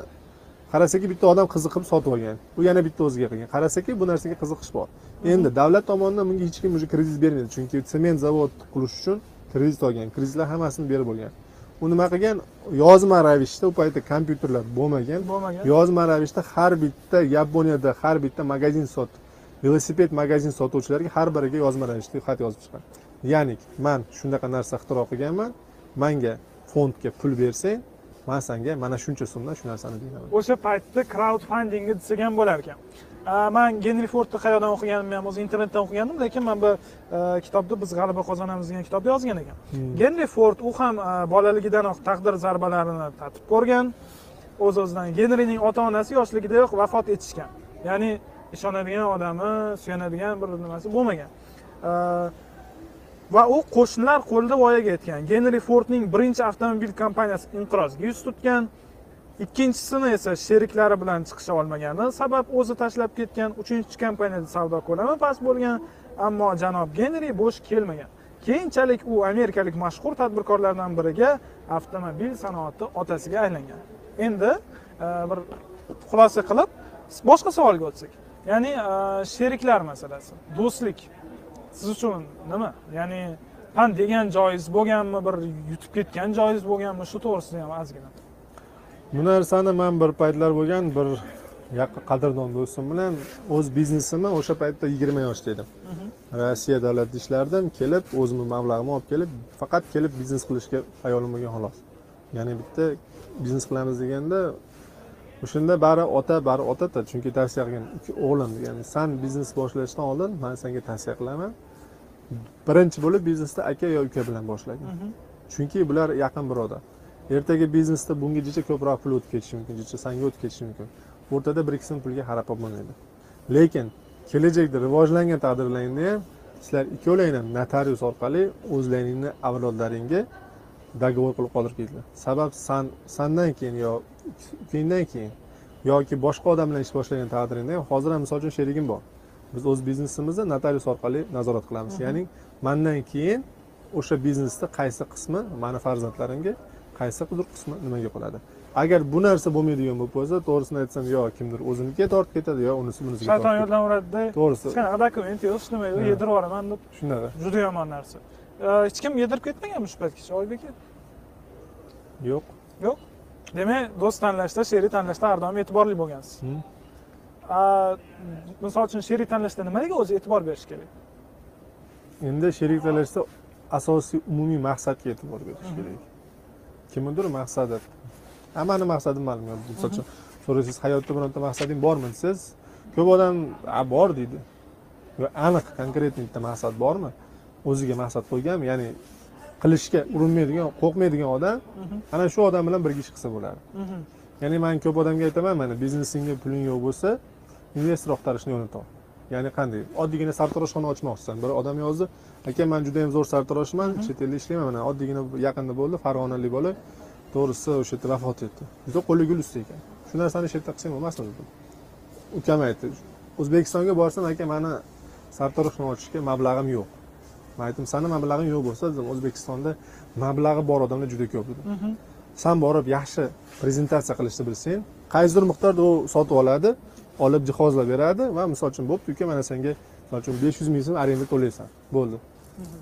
qarasaki bitta odam qiziqib sotib olgan. U yana bitta o'ziga qilgan. Qarasaki bu narsaga qiziqish bor. Endi davlat tomonidan bunga hech kim уже kredit bermaydi. Chunki sement zavod qurish uchun kredit olgan. Kreditlar hammasini berib bo'lgan u nima qilgan? Yozma ravishda u paytda kompyuterlar bo'lmagan. Bo'lmagan. Yozma ravishda har bitta yaponiyada har bitta magazin sot velosiped magazin sotuvchilarga har biriga yozma ravishda xat yozib chiqqan ya'ni man shunaqa narsa ixtiro qilganman manga fondga pul bersang man senga mana shuncha so'mdan shu narsani beraman o'sha paytda crowd fundingni desak ham bo'lar ekan man genri fordni qayerdan o'qiganimni ham o'zi internetdan o'qigandim lekin man bu e, kitobda biz g'alaba qozonamiz degan kitobda yozgan ekan. Genri ford u ham e, bolaligidanoq taqdir zarbalarini tatib ko'rgan o'z o'zidan genrining ota onasi yoshligidayoq vafot etishgan. Ya'ni ishonadigan odami suyanadigan bir nimasi bo'lmagan. E, va u qo'shnilar qo'lida voyaga yetgan. Genri fordning birinchi avtomobil kompaniyasi inqirozga yuz tutgan. Ikkinchisini esa sheriklari bilan chiqisha olmagani sabab o'zi tashlab ketgan. Uchinchi kompaniyada savdo ko'lami past bo'lgan ammo janob genri bo'sh kelmagan. Keyinchalik u amerikalik mashhur tadbirkorlardan biriga avtomobil sanoati otasiga aylangan. Endi e, bir xulosa qilib boshqa savolga o'tsak. Ya'ni e, sheriklar masalasi do'stlik. Siz uchun nima? Ya'ni pan degan joyingiz bo'lganmi? Bir yutib ketgan joyingiz bo'lganmi? Shu to'g'risida ham ozgina. Bu narsani man bir paytlar bo'lgan bir yaqin qadrdon do'stim bilan o'z biznesimni o'sha paytda yigirma yoshda edim. Rossiya davlatida ishlardim kelib o'zimni mablag'imni olib kelib faqat kelib biznes qilishga hayolim bo'lgan xolos. Ya'ni bitta biznes qilamiz deganda o'shanda bari ota bari otada chunki tavsiya qilgan o'g'lim ya'ni san biznes boshlashdan oldin man senga tavsiya qilaman birinchi bo'lib biznesni aka yo uka bilan boshlagin chunki bular yaqin birodar ertaga biznesda bungacha ko'proq pul o'tib ketishi mumkin jicha sanga o'tib ketishi mumkin. O'rtada bir ikki so'm pulga xarab bo'lmaydi. Lekin kelajakda rivojlangan taqdirlaringda ham sizlar ikkovlang ham notarius orqali o'zlaringni avlodlaringga договор qilib qoldirib ketinglar sabab san sandan keyin yo ukangdan keyin yoki boshqa odam bilan ish boshlagan taqdiringda ham hozir ham misol uchun sherigim bor biz o'z biznesimizni notarius orqali nazorat qilamiz. Ya'ni mandan keyin o'sha biznesni qaysi qismi mani farzandlarimga qaysi qismi nimaga qoladi? Agar bu narsa bo'lmaydigan bo'lib qolsa to'g'risini aytsam yo kimdir o'zinikiga tortib ketadi yo unisi bunisiga shayton yordam uradida to'g'risi. Hech qanaqa dokument yo'q hech nima yo'q yedirib yuboraman deb shunaqa juda yomon narsa. Hech kim yedirib ketmaganmi shu paytgacha? Oybek aka yo'q. Yo'q. Demak do'st tanlashda sherik tanlashda har doim e'tiborli bo'lgansiz misol uchun sherik tanlashda nimaga o'zi e'tibor berish kerak endi sherik tanlashda asosiy umumiy maqsadga e'tibor berish kerak kimnidir maqsadi hammani maqsadi ma'lum misol uchun so'raysiz hayotda bironta maqsading bormi desangiz ko'p odam "A, bor deydi aniq konkretniy bitta maqsad bormi o'ziga maqsad qo'yganmi ya'ni qilishga urinmaydigan qo'rqmaydigan odam ana shu odam bilan birga ish qilsa bo'ladi ya'ni man ko'p odamga aytaman mana biznesingga puling yo'q bo'lsa investor axtarishni yo'lini top ya'ni qanday? Oddiygina sartaroshxona ochmoqchisan. Bir odam yozdi aka man juda yam zo'r sartaroshman chet elda ishlayman mana oddiygina yaqinda bo'ldi farg'onalik bola to'g'risi o'sha yerda vafot etdi. Juda qo'li gul usta ekan. Shu narsani shu yerda qilsang bo'lmasmidi dedi. ukam aytdi o'zbekistonga borsam aka mani sartaroshxona ochishga mablag'im yo'q. Man aytdim sani mablag'ing yo'q bo'lsa dedim o'zbekistonda mablag'i bor odamlar juda ko'p dedim san borib yaxshi prezentatsiya qilishni bilsang qaysidir miqdorda u sotib oladi olib jihozlab beradi va misol uchun bo'pti uka mana senga misol uchun besh yuz ming so'm arenda to'laysan bo'ldi.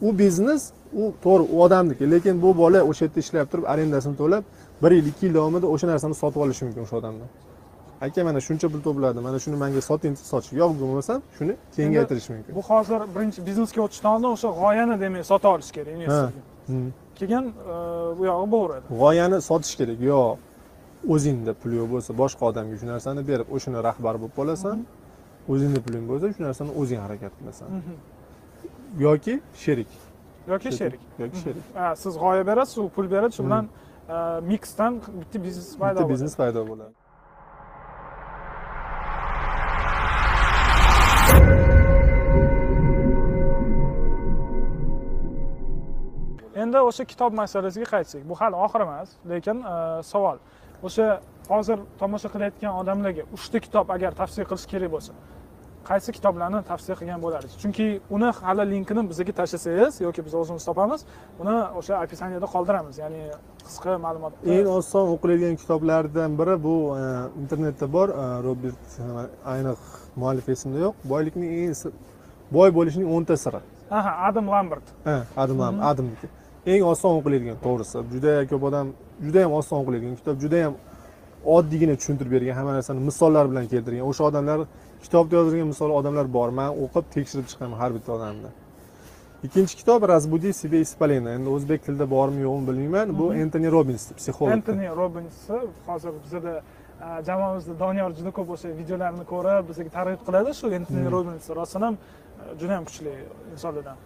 U biznes u to'g'ri u odamniki lekin bu bola o'sha yerda ishlab turib arendasini to'lab bir yil ikki yil davomida o'sha narsani sotib olishi mumkin o'sha odamdan. Aka mana shuncha pul to'pladi mana shuni manga soting desa sotish yo'q bo'lmasam shuni kengaytirish mumkin. bu hozir birinchi biznesga o'tishdan oldin o'sha g'oyani demak sota olish kerak investorga Hmm. keyin e, bu yog'i bo'laveradi g'oyani sotish kerak yo o'zingda pul yo'q bo'lsa boshqa odamga shu narsani berib o'shani rahbar bo'lib qolasan. O'zingda puling bo'lsa shu narsani o'zing harakat qilasan. Yoki sherik. Yoki sherik. yoki sherik. Ha, siz g'oya berasiz u pul beradi shu bilan e, miksdan bitta biznes paydo bitta bo'ladi. biznes paydo bo'ladi. Endi o'sha kitob masalasiga qaytsak. Bu hali oxir emas lekin e, savol o'sha hozir tomosha qilayotgan odamlarga uchta kitob agar tavsiya qilish kerak bo'lsa qaysi kitoblarni tavsiya qilgan bo'lardingiz chunki uni hali linkini bizga tashlasangiz yoki biz o'zimiz topamiz uni o'sha описаниеda qoldiramiz. Ya'ni qisqa ma'lumot. Eng oson o'qiladigan kitoblardan biri bu e, internetda bor e, robert e, ayniq muallif esimda yo'q. Boylikning eng boy bo'lishning o'nta siri. Aha adam lambert. Ha adim adimniki eng oson o'qiladigan to'g'risi. Juda ko'p odam juda yam oson o'qiladigan kitob juda yam oddiygina tushuntirib bergan hamma narsani misollar bilan keltirgan. O'sha odamlar kitobda yozilgan misol odamlar bor man o'qib tekshirib chiqaman har bitta odamni. Ikkinchi kitob разбуди себе исполина endi o'zbek tilida bormi yo'qmi bilmayman. Bu entoni robins psixolog. Entoni robinsni hozir bizada e, jamoamizda doniyor juda ko'p o'sha videolarini ko'rib bizga targ'ib qiladi. Shu entoni robins rostdan ham e, juda ham kuchli insonlardan.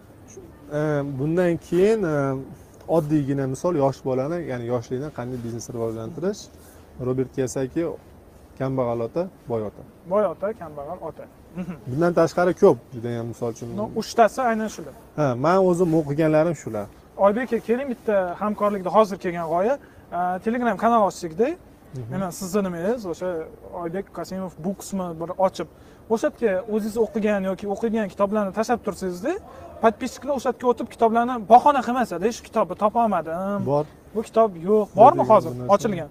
Ee, bundan keyin e, oddiygina misol yosh bolani ya'ni yoshlikdan qanday biznesni rivojlantirish? Robert kiyosaki kambag'al ota boy ota. Boy ota kambag'al ota. Bundan tashqari ko'p judayam misol uchun. No, uchtasi aynan shular. Ha man o'zim o'qiganlarim shular. Oybek aka keling bitta hamkorlikda hozir kelgan g'oya. Telegram kanal ochsikda mana sizni nimangiz o'sha oybek qosimov booksmi bir ochib o'sha yerga o'zingiz o'qigan yoki o'qigan kitoblarni tashlab tursangizda подписчикlar o'sha yerga o'tib kitoblarni bahona qilmasada shu kitobni topolmadim bor. bu kitob yo'q. Bormi hozir? ochilgan.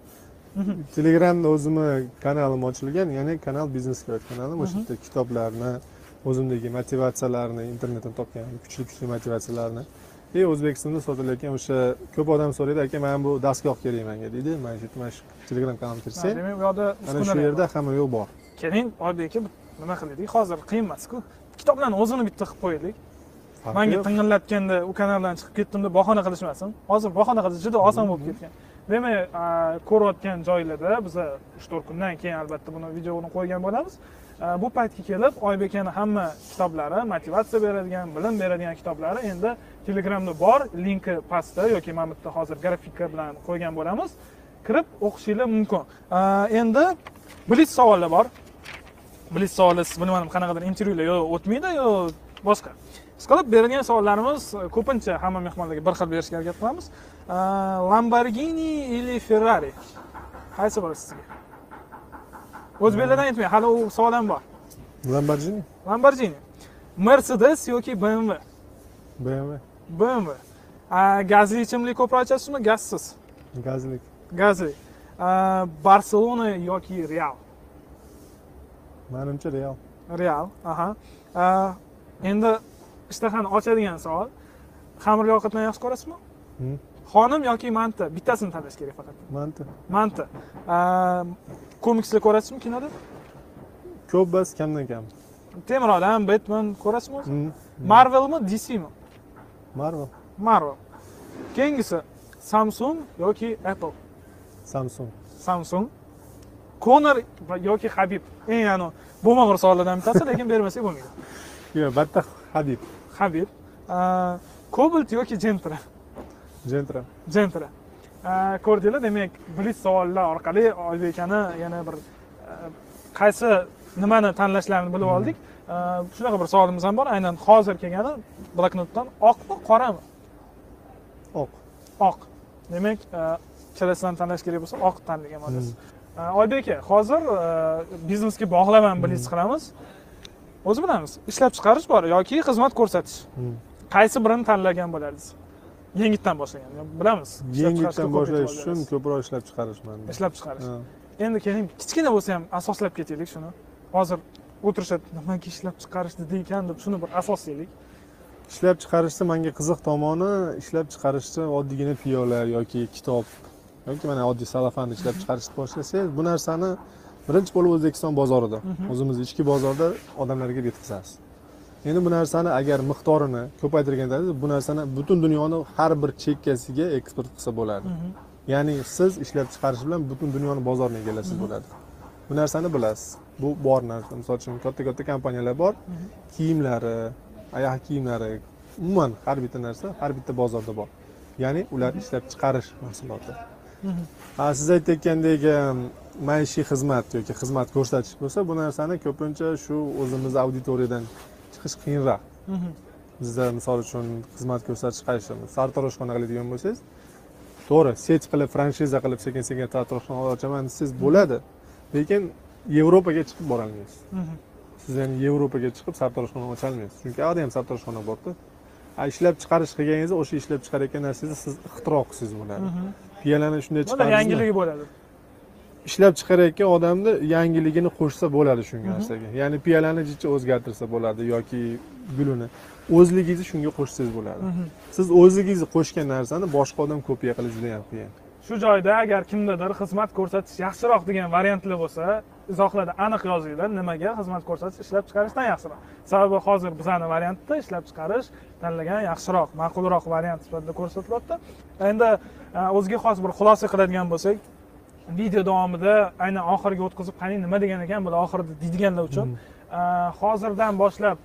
telegramda o'zimni kanalim ochilgan ya'ni kanal biznes kayot kanalim o'sha yerda kitoblarni o'zimdagi motivatsiyalarni internetdan topgan kuchli kuchli motivatsiyalarni. И o'zbekistonda sotilayotgan o'sha ko'p odam so'raydi aka mana bu dastgoh kerak manga deydi. Mana shu yerda mana shu telegram kanalga Ha, kirsang demak bu yoqda ana shu yerda hamma yo'q bor. Keling oybek aka nima qilaylik hozir qiyin emasku kitoblarni o'zini bitta qilib qo'yaylik. Manga tingillatganda u kanaldan chiqib ketdim deb bahona qilishmasin. Hozir bahona qilish juda oson bo'lib ketgan. Demak ko'rayotgan joylarda biza uch to'rt kundan keyin albatta buni videoni qo'ygan bo'lamiz. Bu paytga kelib oybek akani hamma kitoblari motivatsiya beradigan bilim beradigan kitoblari endi telegramda bor. Linki pastda yoki mana bu yerda hozir grafika bilan qo'ygan bo'lamiz. Kirib o'qishinglar mumkin. Endi blitz savollar bor blitz savollar siz bilmadim qanaqadir intervyular yo o'tmaydi yo boshqa qisqalab berilgan savollarimiz ko'pincha hamma mehmonlarga bir xil berishga harakat qilamiz A, lamborghini или ferrari? Qaysi biri sizga? O'zbeklardan aytmang hali u savol ham bor. Lamborghini? Lamborghini. Mercedes yoki bmw bmw bmw gazli ichimlik ko'proq ichasizmi? Gazsiz. Gazli. A, barselona yoki real manimcha real. Real aha. Endi ishtahani ochadigan savol. Xamirli ovqatlarni yaxshi ko'rasizmi? Xonim yoki manti bittasini tanlash kerak faqat. Manti manti A, komikslar ko'rasizmi kinoda? Ko'p bas kamdan kam. Temir odam betman ko'rasizmi o'zi? Marvelmi dcmi marvel. Marvel. Keyingisi samsung yoki apple? Samsung. Samsung konor yoki habib. Eng anavi bo'lmag'ur savollardan bittasi lekin bermasak bo'lmaydi. Yo'q batta habib. Habib kobalt yoki gentra? Jentra gentra. Ko'rdinglar demak blitz savollar orqali oybek akani yana bir qaysi nimani tanlashlarini bilib oldik. E, shunaqa bir savolimiz ham bor. Aynan hozir kelgani bloknotdan oqmi qorami oq. Oq. Demak ikkalasidan tanlash kerak bo'lsa oq tanlagan bo'lasiz E, oybek aka hozir biznesga bog'laman blitz qilamiz. O'zi bilamiz ishlab chiqarish bor yoki xizmat ko'rsatish. Hmm. qaysi birini tanlagan bo'lardingiz yengitdan boshlagan bilamiz. Ko'p boshlash uchun ko'proq ishlab chiqarish manda ishlab chiqarish. Endi keling kichkina bo'lsa ham asoslab ketaylik shuni. Hozir o'tirishadi nimaga ishlab chiqarish dedi ekan deb shuni bir asoslaylik. Ishlab chiqarishda menga qiziq tomoni ishlab chiqarishda oddiygina piyola yoki kitob yoki mana oddiy salafanni ishlab chiqarishni boshlasangiz bu narsani birinchi bo'lib o'zbekiston bozorida o'zimizni ichki bozorda odamlarga yetkazasiz. Endi bu narsani agar miqdorini ko'paytirganda bu narsani butun dunyoni har bir chekkasiga eksport qilsa bo'ladi ya'ni siz ishlab chiqarish bilan butun dunyoni bozorini egallasiz bo'ladi bu narsani bilasiz. Bu bor narsa. Misol uchun katta katta kompaniyalar bor. Kiyimlari oyoq kiyimlari umuman har bitta narsa har bitta bozorda bor. Ya'ni ular ishlab chiqarish mahsuloti siz aytayotgandek e, maishiy xizmat yoki xizmat ko'rsatish bo'lsa bu narsani ko'pincha shu o'zimizni auditoriyadan chiqish qiyinroq. Bizda misol uchun xizmat ko'rsatish qaysi sartaroshxona qiladigan bo'lsangiz to'g'ri set qilib franshiza qilib sekin sekin sartaroshxona ochaman desangiz bo'ladi. Lekin yevropaga chiqib borolmaysiz. Siz ya'ni yevropaga chiqib sartaroshxona ocholmaysiz. Chunki u ham sartaroshxona borda ishlab chiqarish qilganingiz o'sha ishlab chiqarayotgan narsangizni siz ixtiro qilsangiz bo'ladi piyolani shunday chiqardingizmi yangiligi bo'ladi. Ishlab chiqarayotgan odamni yangiligini qo'shsa bo'ladi shunga narsaga ya'ni piyolani jicha o'zgartirsa bo'ladi yoki gulini. O'zligingizni shunga qo'shsangiz bo'ladi. Siz o'zligingizni qo'shgan narsani boshqa odam kopiya qilish juda yam qiyin shu joyda agar kimdadir xizmat ko'rsatish yaxshiroq degan variantlar bo'lsa izohlarda aniq yozinglar nimaga xizmat ko'rsatish ishlab chiqarishdan yaxshiroq. Sababi hozir bizani variantda ishlab chiqarish tanlagan yaxshiroq ma'qulroq variant sifatida ko'rsatilyapti endi e, o'ziga xos bir xulosa qiladigan bo'lsak video davomida aynan oxiriga o'tkazib qani nima degan ekan bular oxirida deydiganlar uchun. E, hozirdan boshlab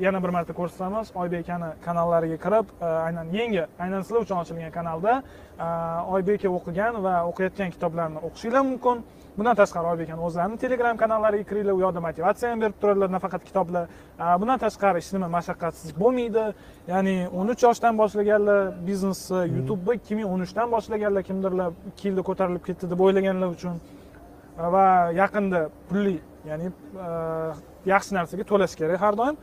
yana bir marta ko'rsatamiz. Oybek akani kanallariga kirib e, aynan yangi aynan sizlar uchun ochilgan kanalda e, oybek aka o'qigan va o'qiyotgan kitoblarni o'qishinglar mumkin. Bundan tashqari oybek akani o'zlarini telegram kanallariga kiringlar u yoqda motivatsiya ham berib turadilar nafaqat kitoblar. E, bundan tashqari hech nima mashaqqatsiz bo'lmaydi. Ya'ni o'n uch yoshdan boshlaganlar biznesni youtubeni ikki ming o'n uchdan boshlaganlar kimdirlar ikki yilda ko'tarilib ketdi deb o'ylaganlar uchun. Va yaqinda pulli ya'ni yaxshi narsaga to'lash kerak har doim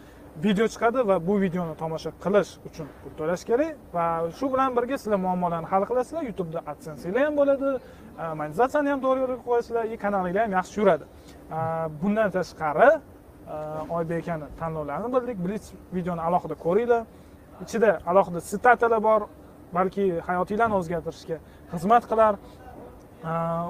video chiqadi va bu videoni tomosha qilish uchun pul to'lash kerak. Va shu bilan birga sizlar muammolarni hal qilasizlar. Youtubeda adsenselar ham bo'ladi e, monetizatsiyani ham to'g'ri yo'lga qo'yasizlar и kanalinglar ham yaxshi yuradi. E, bundan tashqari e, oybek akani tanlovlarini bildik. Blitz videoni alohida ko'ringlar. Ichida alohida sitatalar bor balki hayotinglarni o'zgartirishga xizmat qilar.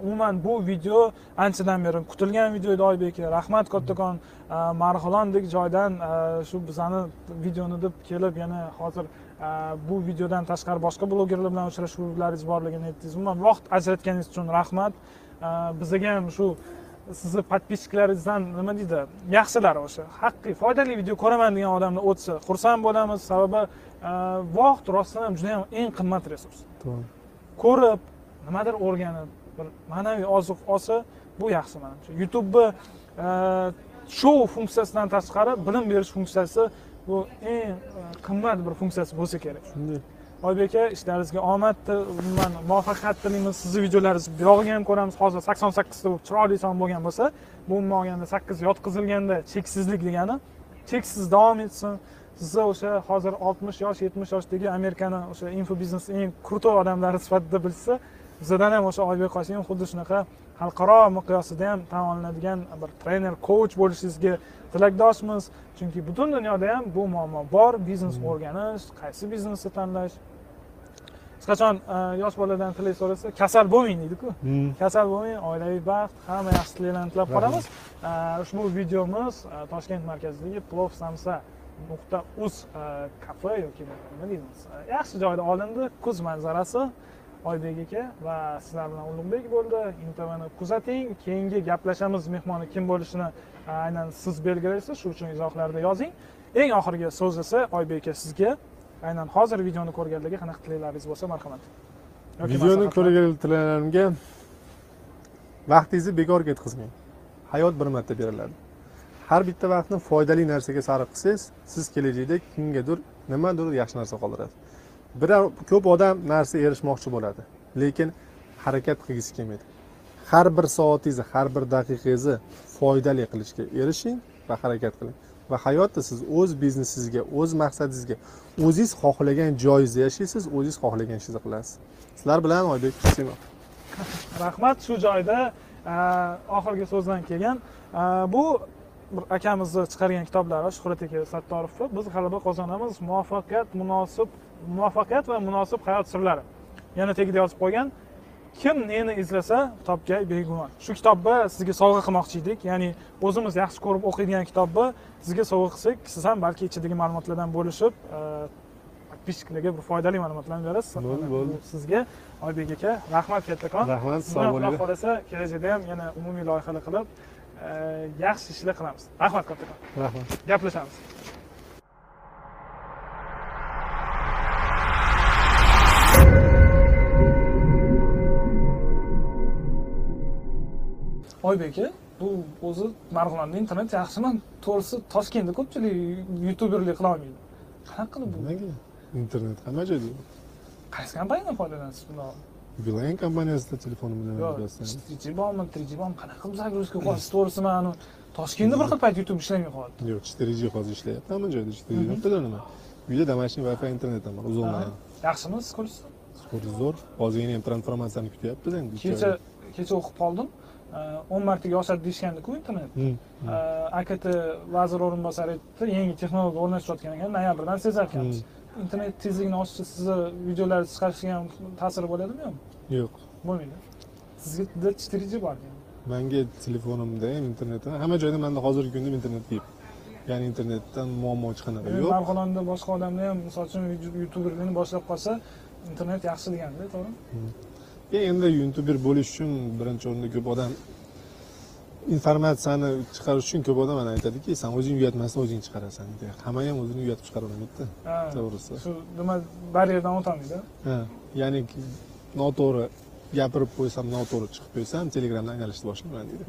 Umuman bu video anchadan beri kutilgan video edi oybek aka rahmat kattakon Э, marg'ilondek joydan э, shu bizani videoni deb kelib yana hozir э, bu videodan tashqari boshqa blogerlar bilan uchrashuvlaringiz borligini aytdingiz. Umuman vaqt ajratganingiz uchun rahmat. Bizaga ham shu sizni подписчиklaringizdan nima deydi yaxshilari o'sha. Haqiqiy foydali video ko'raman degan odamlar o'tsa xursand bo'lamiz. Sababi vaqt rostdan ham juda yam eng qimmat resurs. To'g'ri. ko'rib nimadir o'rganib bir ma'naviy oziq olsa bu yaxshi manimcha youtubeni shou funksiyasidan tashqari bilim berish funksiyasi bu eng e, qimmat bir funksiyasi bo'lsa kerak. Shunday. Oybek aka ishlaringizga omad umuman muvaffaqiyat tilaymiz sizni videolaringizni buyog'iga ham ko'ramiz. Hozir sakson sakkizta bo'lib chiroyli son bo'lgan bo'lsa bu umuman olganda sakkiz yotqizilganda cheksizlik degani cheksiz davom etsin. Sizni o'sha hozir oltmish yosh yetmish yoshdagi amerikani o'sha info biznes eng krutoy odamlari sifatida bilsa bizdan ham o'sha oybek qosim xuddi shunaqa xalqaro miqyosida ham tan olinadigan bir trener coach bo'lishingizga tilakdoshmiz. Chunki butun dunyoda ham bu muammo bor. Biznes o'rganish qaysi biznesni tanlash. Hech qachon e, yosh boladan tilak so'rasa kasal bo'lmang deydiku. Hmm. kasal bo'lmang oilaviy baxt hamma yaxshi tilaklarni tilab qolamiz. E, ushbu videomiz e, toshkent markazidagi plov samsa nuqta uz kafe yoki nima deymiz? Yaxshi joyda olindi kuz manzarasi oybek aka va sizlar bilan ulug'bek bo'ldi. Intvni kuzating keyingi gaplashamiz mehmoni kim bo'lishini aynan siz belgilaysiz. Shuning uchun izohlarda yozing. Eng oxirgi so'z esa oybek aka sizga. Aynan hozir videoni ko'rganlarga qanaqa tilaklaringiz bo'lsa marhamat. Videoni ko'rgan tilaklarimga vaqtingizni bekorga ketkazmang hayot bir marta beriladi har bitta vaqtni foydali narsaga sarf qilsangiz siz kelajakda kimgadir nimadir yaxshi narsa qoldirasiz biror ko'p odam narsa erishmoqchi bo'ladi lekin harakat qilgisi kelmaydi. Har bir soatingizni har bir daqiqangizni foydali qilishga erishing va harakat qiling. Va hayotda siz o'z biznesingizga o'z maqsadingizga o'zingiz xohlagan joyingizda yashaysiz o'zingiz xohlagan ishingizni qilasiz. Sizlar bilan oybek husinov rahmat shu joyda e, oxirgi so'zdan kelgan. E, bu bir akamizni chiqargan kitoblari shuhrat aka sattorovni biz g'alaba qozonamiz. Muvaffaqiyat munosib muvaffaqiyat va munosib hayot sirlari. Yana tagida yozib qo'ygan kim neni izlasa topgay begumon shu kitobni sizga sovg'a qilmoqchi edik ya'ni o'zimiz yaxshi ko'rib o'qiydigan kitobni sizga sovg'a qilsak siz ham balki ichidagi ma'lumotlardan bo'lishib e, подписчикlarga bir foydali ma'lumotlarni berasiz. Bo'ldi, bo'ldi. Sizga oybek aka rahmat kattakon. Rahmat sog' xudo bo'linglar. xohlasa kelajakda ham yana umumiy loyihalar qilib e, yaxshi ishlar qilamiz. Rahmat kattakon. Rahmat. Gaplashamiz oybek aka bu o'zi marg'ilonda internet yaxshimi to'g'risi toshkentda ko'pchilik youtuberlik qilolmaydi qanaqa qilib bu? Nimaga? Internet hamma joyda qaysi kompaniyadan foydalanasiz bundan beeline kompaniyasida telefonim bilan yo'q chtg bormi trg bormi qanaqa qilib загрузка qilyapsiz to'g'risi man toshkentda bir xil payt youtube ishlamay qoldi. Yo'q 4g hozir ishlayapti hamma joyda 4g foydalanaman uyda домашний wifi internetim bor uzilmagan yaxshimi siz skорость zo'r. Hozirgina ham transformatsiyani kutyapmiz endi kecha kecha o'qib qoldim o'n martaga oshadi deyishgandiku internet akt vazir o'rinbosari aytdi yangi texnologiya o'rnashayotgan ekan noyabrdan sezarkanmiz internet tezligini oshishi sizni videolaringizni chiqarishga ham ta'siri bo'ladimi yo'qmi yo'q bo'lmaydi sizga chtg bor manga telefonimda ham internetim hamma joyda manda hozirgi kunda internet yo'q ya'ni internetdan muammo hech qanaqa yo'q marg'ilonda boshqa odamlar ham misol uchun youtuberlikni boshlab qolsa internet yaxshi deganda to'g'rimi endi youtuber bo'lish uchun birinchi o'rinda ko'p odam informatsiyani chiqarish uchun ko'p odam mana aytadiki san o'zing uyatmasdan o'zing chiqarasan deydi hamma ham o'zini uyatib chiqaravermaydida to'g'risi. shu nima baryerdan o'tolmaydi ha ya'ni noto'g'ri gapirib qo'ysam noto'g'ri chiqib qo'ysam telegramdan aylanishni boshlayman deydi.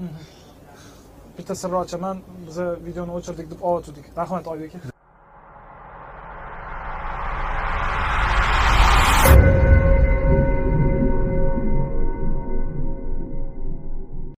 Bitta sirni ochaman biza videoni o'chirdik deb ovoz rahmat oybek aka